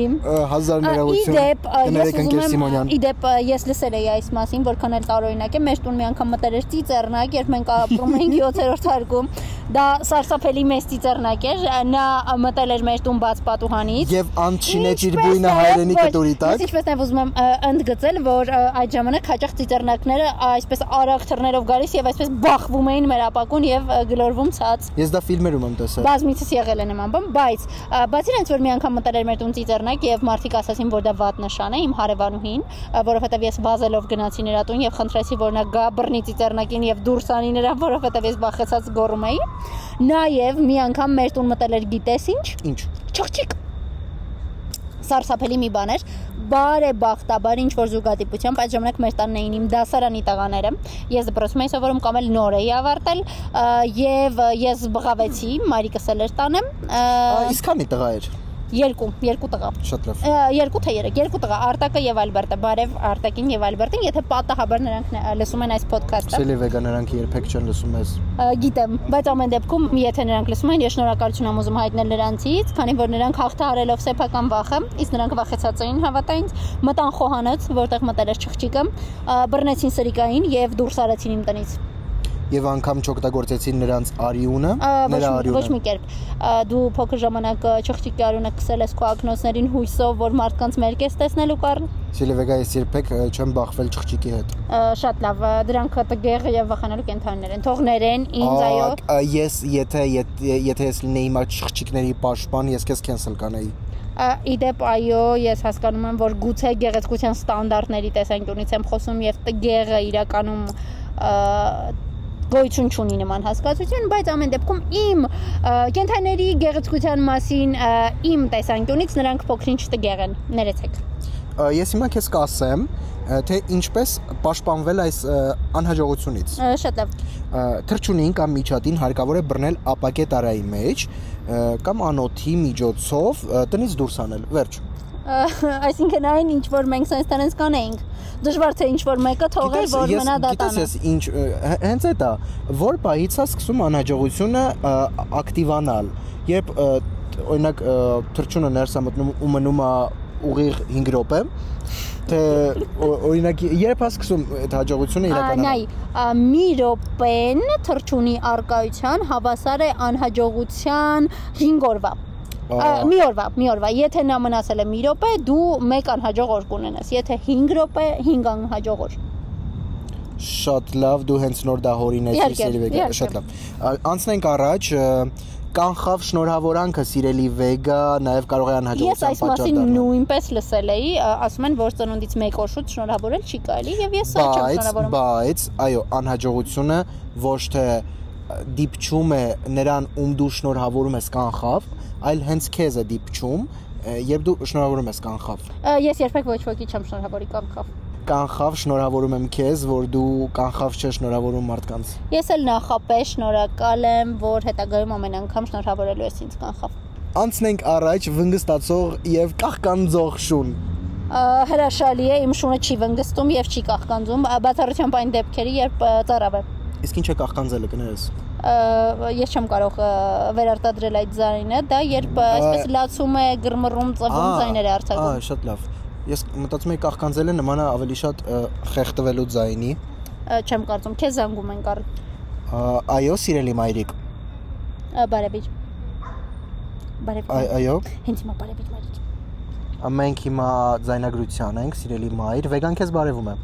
Հազար ներողություն։
Իդեպ, ես ուզում եմ, իդեպ ես լսել էի այս մասին, որքան էլ տարօրինակ է, մեր տուն մի անգամ մտել էր ծիծեռնակ, երբ մենք ապրում էինք 7-րդ հարկում դա սարսափելի մեծ ծիծեռնակ էր նա մտել էր մեր տուն բաց պատուհանից
եւ անչինեց իր բույնը հայրենի կտուրի տակ
ինչպես նաեւ ուզում եմ ընդգծել որ այդ ժամանակ հաճախ ծիծեռնակները այսպես արագ թռներով գալիս եւ այսպես բախվում էին մեր ապակուն եւ գլորվում ցած։
Ես դա ֆիլմերում եմ տեսել։
Բազմիցս եղել է նման բան, բայց բացի այնց որ մի անգամ մտել էր մեր տուն ծիծեռնակ եւ մարդիկ ասացին որ դա վատ նշան է իմ հարևանուհին, որովհետեւ ես վազելով գնացի նրա տուն եւ խնդրեցի որ նա գա բռնի ծիծեռնակին եւ դուրս անի նրան, որովհետեւ ես բախեցած գոռում էի։ Նաեւ մի անգամ մեր տուն մտել էր գիտես ինչ։
Ինչ։
Չղջիկ սարսափելի մի բան էր բարեբախտաբար ինչ որ զուգադիպությամբ այդ ժամանակ մեր տանն էին իմ դասարանի տղաները ես դպրոցում էի սովորում կամ էլ նոր էի ավարտել եւ ես բղավեցի մայրիկս էլ էր տանը
իսկ քանի տղա էր
Երկու, երկու տղա։
Շատ լավ։
Երկու թե երեք, երկու տղա, Արտակը եւ Ալբերտը, բարև Արտակին եւ Ալբերտին, եթե պատահաբար նրանք լսում են այս ոդքասթը։
Սելի վեգա նրանք երբեք չեն լսում ես։
Գիտեմ, բայց ամեն դեպքում, եթե նրանք լսում են, ես շնորհակալություն եմ ուզում հայտնել նրանցից, քանի որ նրանք հաղթահարելով սեփական վախը, իսկ նրանք վախեցած էին հավատա ինձ, մտան խոհանոց, որտեղ մտել էր չղջիկը, բռնեցին սրիկային եւ դուրս արեցին իմ տնից
եւ անգամ չօգտագործեցին նրանց արիունը, նրա արիունը։
Ոչ մի կերպ։ Դու փոքր ժամանակ չղջիկի արիունը քսել ես քո ակնոցներին հույսով, որ մարդկանց մերկ ես տեսնելու կառ։
Սիլվեգա ես երբեք չեմ բախվել չղջիկի հետ։
Շատ լավ, դրանք տգեղ եւ վախանալու կենթանիներ են։ Թող ներեն ինձ այո։
Ես եթե եթե ես լինեի մա չղջիկների պաշտպան, ես քեզ կենսել կանեի
իդեպ այո ես հասկանում եմ որ գուցե գեղեցկության ստանդարտների տեսանկյունից եմ խոսում եւ տգեղը իրականում գոյություն չունի նման հասկացություն, բայց ամեն դեպքում իմ կենթաների գեղեցկության մասին իմ տեսանկյունից նրանք փոքրինչ տգեղ են։ Ներեցեք։
Ես հիմա քեզ կասեմ, թե ինչպես պաշտպանվել այս անհաջողությունից։
Շատ լավ։
Թրջունին կամ միջատին հարկավոր է բռնել ապակե տարայի մեջ կամ անոթի միջոցով տնից դուրս անել։ Վերջ
այսինքն այն ինչ որ մենք sense տանես կանեինք դժվար թե ինչ որ մեկը թողել որ մնա դատանը
գիտես ինչ հենց այդ է որ պահից է սկսում անհաջողությունը ակտիվանալ երբ օրինակ թրջունը ներս է մտնում ու մնում է ուղիղ 5 րոպե թե օրինակ երբ է սկսում այդ հաջողությունը իրականանալ
նայ մի րոպեն թրջունի արկայության հավասար է անհաջողության 5 օրվա մի օրվա, մի օրվա։ Եթե նա մնացել է մի րոպե, դու մեկ անհաջող օր կունենաս։ Եթե 5 րոպե, 5 անհաջող օր։
Շատ լավ, դու հենց նոր դա հորինեցիր Սերվեգա, շատ լավ։ Անցնենք առաջ, կանխավ շնորհավորանքը սիրելի վեգա, նաև կարող է անհաջողության
պատճառ դառնալ։ Ես այս մասին նույնպես լսել էի, ասում են, որ ծնունդից մեկ օր շուտ շնորհավորել չի կարելի եւ ես սա չեմ շնորհավորում։
Բայց, այո, անհաջողությունը ոչ թե դիպչում է նրան, ում դու շնորհավորում ես կանխավ, այլ հենց քեզ է դիպչում, երբ դու շնորհավորում ես կանխավ։
Ես երբեք ոչ ոքի չեմ շնորհավորի կանխավ
կանխավ շնորհավորում եմ քեզ, որ դու կանխավ չես շնորհավորում մարդկանց։
Ես էլ նախապես շնորհակալ եմ, որ հետագայում ամեն անգամ շնորհավորելու ես ինձ կանխավ։
Անցնենք առաջ վնգստացող եւ կախկանձող շուն
հրաշալի է, իմ շունը չի վնգստում եւ չի կախկանձում, բացառությամբ այն դեպքերի, երբ ծարավ է։
Իսկ ինչ է կախկանձելը կներես
ես չեմ կարող վերարտադրել այդ ձայնը, դա երբ այսպես լացում է, գրմռում, ծվում ձայներ է արձակում։
Ահա, շատ լավ։ Ես մտածում եի կախկանձելը նման է ավելի շատ խեղդվելու ձայնի։
Չեմ կարծում, քեզ զանգում են կար։
Այո, սիրելի մայրիկ։
Բարևիճ։ Բարևիճ։
Այո։
Հենց հիմա բարևիճ մայրիկ։
Մենք հիմա ձայնագրության ենք, սիրելի մայր։ Վեգան քեզ բարևում է։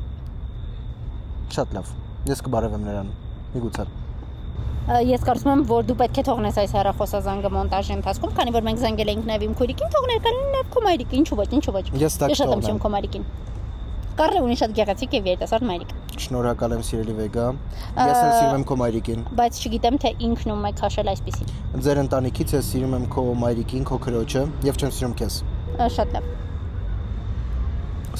Շատ լավ։ Ես կբարևեմ նրան։ Միգուցե։
Ես կարծում եմ, որ դու պետք է թողնես այս հեռախոսազանգը մոնտաժի ընթացքում, քանի որ մենք զանգել էինք նաև իմ քույրիկին, թողներ կան նաև քո մայրիկին, ինչու ոչ, ինչու ոչ։
Ես
շատ եմ քո մայրիկին։ Կարլը ունի շատ գեղեցիկ եւ երիտասարդ մայրիկ։
Շնորհակալ եմ սիրելի Վեգա։ Ես էլ սիրում եմ քո մայրիկին։
Բայց չգիտեմ թե ինքն ում է քաշել այսպեսին։
Ձեր ընտանիքից ես սիրում եմ քո մայրիկին, քո քրոջը եւ չեմ սիրում քեզ։
Շատ լավ։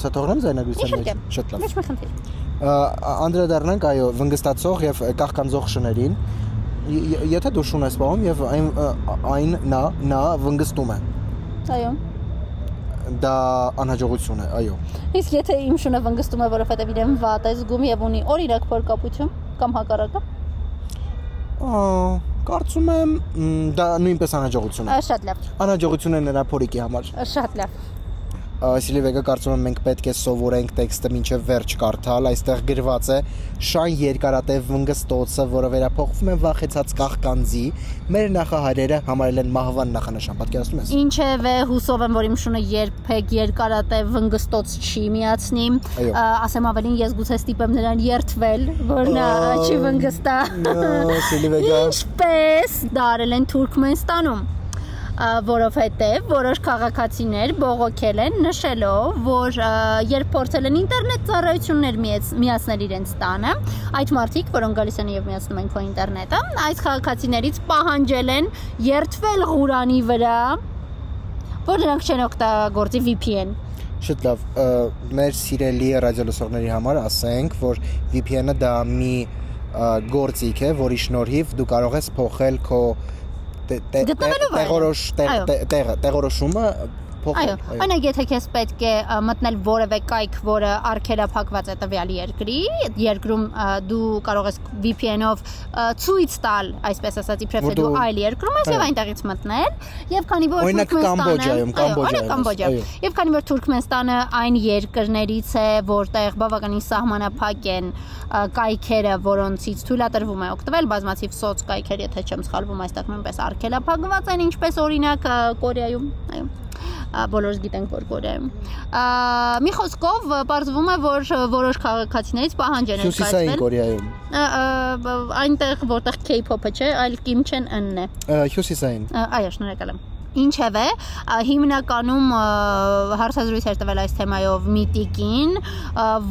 Սա թողնեմ զայնագրության մեջ։ Շատ լավ։
Ոչ մի խնդիր։
Անդրադառնանք այո վնգստացող եւ կախկանձող շներին եթե դու շուն ես պահում եւ այն այն նա նա վնգստում է
այո
դա անհաջողություն է այո
իսկ եթե իմ շունը վնգստում է որովհետեւ իրեն վատ է զգում եւ ունի օրինակ փորկապություն կամ հակառակը
կարծում եմ դա նույնպես անհաջողություն է
շատ լավ
անհաջողություն է նրա փորիկի համար
շատ լավ
Սիլիվեգը կարծում եմ մենք պետք է սովորենք տեքստը մինչև վերջ կարդալ, այստեղ գրված է շան երկարատև վնգստոցը, որը վերափոխվում է վախեցած կախկանձի, մեր նախահայրերը համարել են մահվան նախանշան, պատկերացնում ես։
Ինչևէ, հուսով եմ, որ իմ շունը երբեք երկարատև վնգստոց չի միացնի։ Ասեմ ավելին, ես գուցե ստիպեմ նրան երթվել, որ նա չի վնգստա։
Սիլիվեգա։
Ինչպես դարել են Թուրքմենստանում որովհետև որոշ քաղաքացիներ բողոքել են նշելով, որ երբ փորձել են ինտերնետ ծառայություններ միացնել իրենց տանը, այդ մարդիկ, որոնք գալիս են եւ միացնում են քո ինտերնետը, այս քաղաքացիներից պահանջել են երթվել Ղուրանի վրա, որ նրանք չեն օգտագործի VPN
Շատ լավ, մեր սիրելի ռադիոլսողների համար ասենք, որ VPN-ը դա մի գործիք է, որի շնորհիվ դու կարող ես փոխել քո տեղորոշ տեղը տեղորոշումը
փոխել։ Այո, այնակ եթե քեզ պետք է մտնել որևէ կայք, որը արգելափակված է տվյալ երկրի, երկրում դու կարող ես VPN-ով ցույց տալ, այսպես ասած, իբրև դու այլ երկրում ես եւ այնտեղից մտնել, եւ քանի որ
Օրինակ Կամբոջայում, Կամբոջայում։
Եւ քանի որ Թուրքմենստանը այն երկրներից է, որտեղ բավականին սահմանափակ են կայքերը, որոնցից թույլատրվում է օգտվել, բազմացիվ սոց կայքեր, եթե չեմ սխալվում, այստեղ նույնպես արգելափակված են, ինչպես օրինակ Կորեայում, այո բոլորս գիտենք որ Կորեայում։ Մի խոսքով ողջվում է որ որոշ քաղաքացիներից պահանջ են
ներկայացվել։ Հյուսիսային Կորեայում։
Այնտեղ որտեղ K-pop-ը չէ, այլ Kim Chen N-ն է։
Հյուսիսային։
Այո, շնորհակալ եմ։ Ինչևէ, հիմնականում հարցազրույց էր տվել այս թեմայով Միտիկին,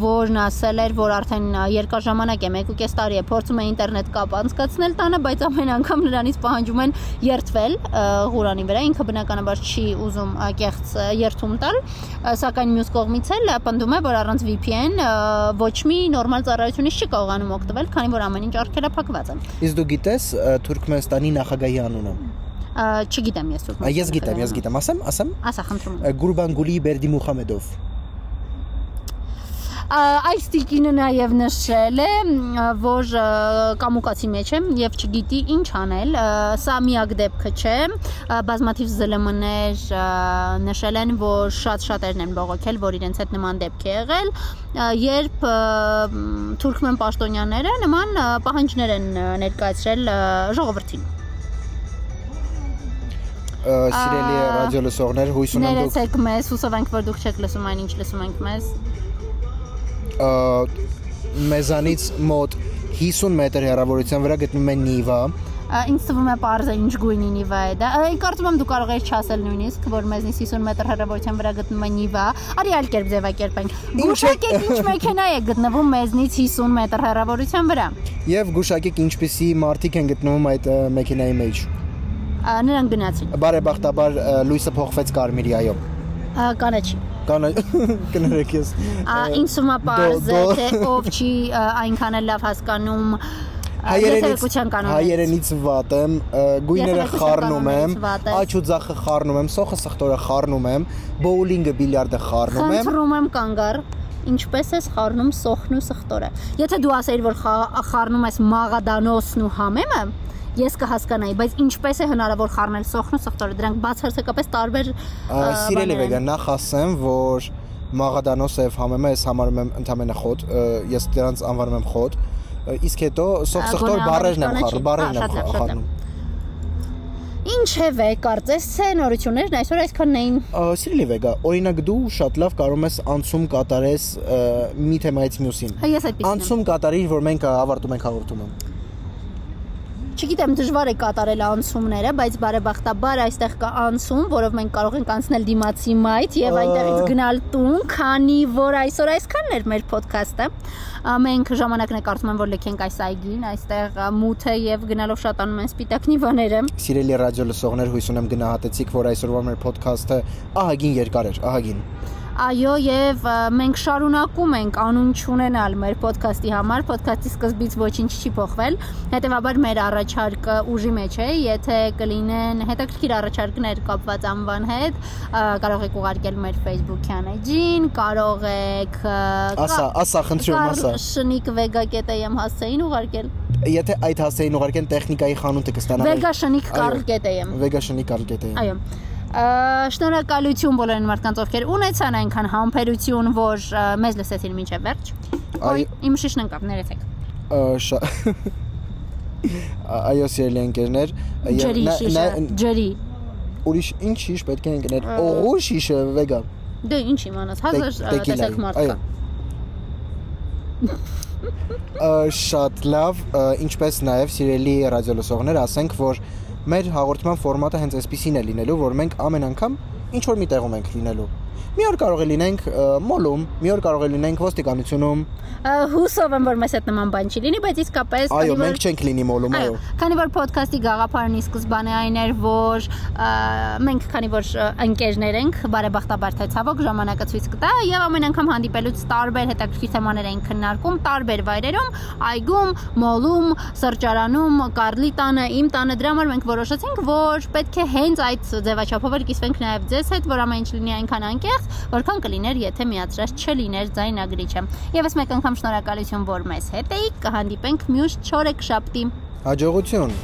որն ասել էր, որ արդեն երկար ժամանակ է, 1.5 տարի է փորձում է ինտերնետ կապ անցկացնել տանը, բայց ամեն անգամ նրանից պահանջում են երթվել Ղուրանի վրա, ինքը բնականաբար չի ուզում կեղծ երթում տալ, սակայն մյուս կողմից էլ պնդում է, որ առանց VPN ոչ մի նորմալ ծառայությունից չի կարողանում օգտվել, քանի որ ամեն ինչ արգելափակված է։
Իսկ դու գիտես Թուրքմենստանի նախագահի անունը
չգիտեմ ես
ուզում։ Ես գիտեմ, ես գիտեմ, ասեմ, ասեմ։
Ասա, խնդրում եմ։
Գուրբանգուլի Բերդի Մուխամեդով
այս տիկինը նաև նշել է, որ կամուկացի մեջ է եւ չգիտի ինչ անել։ Սա միակ դեպքը չէ։ Բազմաթիվ ԶԼՄ-ներ նշել են, որ շատ շատերն են բողոքել, որ իրենց հետ նման դեպք է եղել, երբ թուրքմեն պաշտոնյաները նման պահանջներ են ներկայացրել ժողովրդին
սիրելի ռադիոլսողներ, հույս ունեմ
դուք Ներեցեք մեզ, հուսով ենք որ դուք չեք լսում այն ինչ լսում ենք մեզ։
Մեզանից մոտ 50 մետր հեռավորության վրա գտնվում է Նիվա,
ինձ թվում է parze ինչ գույնի Նիվա է դա։ Կարծում եմ դու կարող ես չասել նույնիսկ, որ մեզնից 50 մետր հեռավորության վրա գտնվում է Նիվա։ Արի այլ կերպ ձևակերպենք։ Գուշակեք ինչ մեքենա է գտնվում մեզնից 50 մետր հեռավորության վրա։
Եվ գուշակեք ինչպիսի մարդիկ են գտնվում այդ մեքենայի մեջ
նրանք գնացին։
Բարեբախտաբար լույսը փոխվեց կարմիրի, այո։
Կանաչի։
Կանա կներեք ես։
Ինձ ումա բարձ թե ով չի այնքան էլ լավ հասկանում
հայերենից հայերենից վատ եմ, գույները խառնում եմ, աչու ձախը խառնում եմ, սոխը սխտորը խառնում եմ, բոուլինգը բիլիարդը խառնում եմ։
Խնդրում եմ կանգար ինչպես ես խառնում սոխն ու սխտորը։ Եթե դու ասեիր, որ խառնում ես մաղադանոսն ու համեմը, ես կհասկանայի, բայց ինչպես է հնարավոր խառնել սոխն ու սխտորը։ Դրանք բացարձակապես տարբեր
Սիրելի վեգան, նախ ասեմ, որ մաղադանոսը եւ համեմը ես համարում եմ ընդամենը խոտ, ես դրանց անվանում եմ խոտ իսկ հետո սոքսխտոր բառերն եմ խառնում, բառերն եմ խառնում։
Ինչևէ, կարծես թե նորություններն այսօր այսքանն էին։
Սիրելի վեգա, օրինակ դու շատ լավ կարող ես անցում կատարես մի թեմայից մյուսին։
այդպես։
Անցում կատարիր, որ մենք ավարտում ենք հաղորդումը
չգիտեմ դժվար է կատարել անցումները, բայց բարեբախտաբար այստեղ կա անցում, որով մենք կարող ենք անցնել դիմացի մայթ եւ այնտեղից գնալ տուն, քանի որ այսօր այսքանն էր մեր ոդքասթը։ Մենք ժամանակն է կարծում եմ որ լքենք այս այգին, այստեղ մութ է եւ գնալով շատանում են սպիտակ նիվաները։
Սիրելի ռադիո լսողներ, հույս ունեմ գնահատեցիք, որ այսօրվա մեր ոդքասթը ահագին երկար էր, ահագին։
Այո, եւ մենք շարունակում ենք անուն չունենալ մեր ոդքասթի համար։ Ոդքասթի սկզբից ոչինչ չի փոխվել։ Հետևաբար մեր առաջարկը ուժի մեջ է, եթե կլինեն հետաքրքիր առաջարկներ կապված անվան հետ, կարող եք ուղարկել մեր Facebook-յան էջին, կարող եք
Ասա, ասա, խնդրում ասա։
Շնիկ vega.am հասցեին ուղարկել
եթե այդ հասցեին ուղարկեն տեխնիկայի խանութը կստանա
Vega շնիկ carl.am
Vega շնիկ carl.am
Այո Շնորհակալություն բոլոր մարդկանց, ովքեր ունեցան այնքան համբերություն, որ մեզ լսեցին մինչև վերջ։ Այ իմ շիշն ընկավ, ներեցեք։
Այո, սիրելի ընկերներ,
ջրի
Ուրիշ ինչ շիշ պետք է ընկներ։ Օղու շիշը վեգա։
Դե ինչ իմանաս, հազար տեսակ մարդ կա
շատ լավ, ինչպես նաև սիրելի ռադիոլսողներ, ասենք, որ մեր հաղորդման ֆորմատը հենց այսպեսին է լինելու, որ մենք ամեն անգամ ինչ որ մի տեղում ենք լինելու մի օր կարող է լինենք մոլում, մի օր կարող է լինենք ոստիկանությունում։
Հուսով եմ, որ մեզ հետ նման բան չի լինի, բայց իսկապես
Այո, մենք չենք լինի մոլում, այո։
Քանի որ ոդքասթի գաղափարն ի սկզբանե այն էր, որ մենք քանի որ ընկերներ ենք, բարեբախտաբար թե ցավոք ժամանակը ցույց կտա եւ ամեն անգամ հանդիպելուց տարբեր հետաքրքիր թեմաներ ենք քննարկում տարբեր վայրերում, այգում, մոլում, սրճարանում, Կարլի տանը, իմ տանը դրա համար մենք որոշեցինք, որ պետք է հենց այդ ձևաչափով կիսվենք նաեւ ձեզ հետ, որ ամեն ինչ լինի այնքան անկեղ անկեղծ, որքան կլիներ, եթե միացրած չլիներ ձայնագրիչը։ Եվս մեկ անգամ շնորհակալություն, որ մեզ հետ էիք, կհանդիպենք մյուս 4 շաբթի։
Հաջողություն։